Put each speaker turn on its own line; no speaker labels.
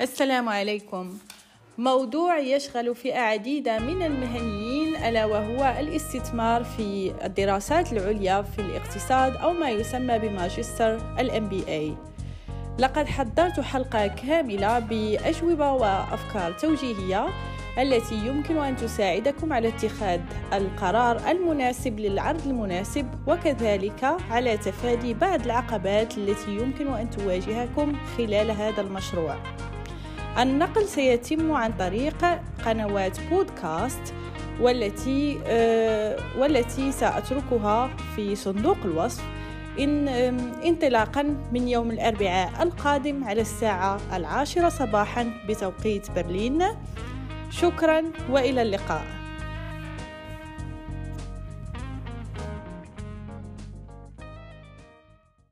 السلام عليكم موضوع يشغل فئة عديدة من المهنيين ألا وهو الاستثمار في الدراسات العليا في الاقتصاد أو ما يسمى بماجستر ال MBA لقد حضرت حلقة كاملة بأجوبة وأفكار توجيهية التي يمكن أن تساعدكم على اتخاذ القرار المناسب للعرض المناسب وكذلك على تفادي بعض العقبات التي يمكن أن تواجهكم خلال هذا المشروع. النقل سيتم عن طريق قنوات بودكاست والتي آه، والتي سأتركها في صندوق الوصف إن انطلاقا من يوم الأربعاء القادم على الساعة العاشرة صباحا بتوقيت برلين. شكرا وإلى اللقاء.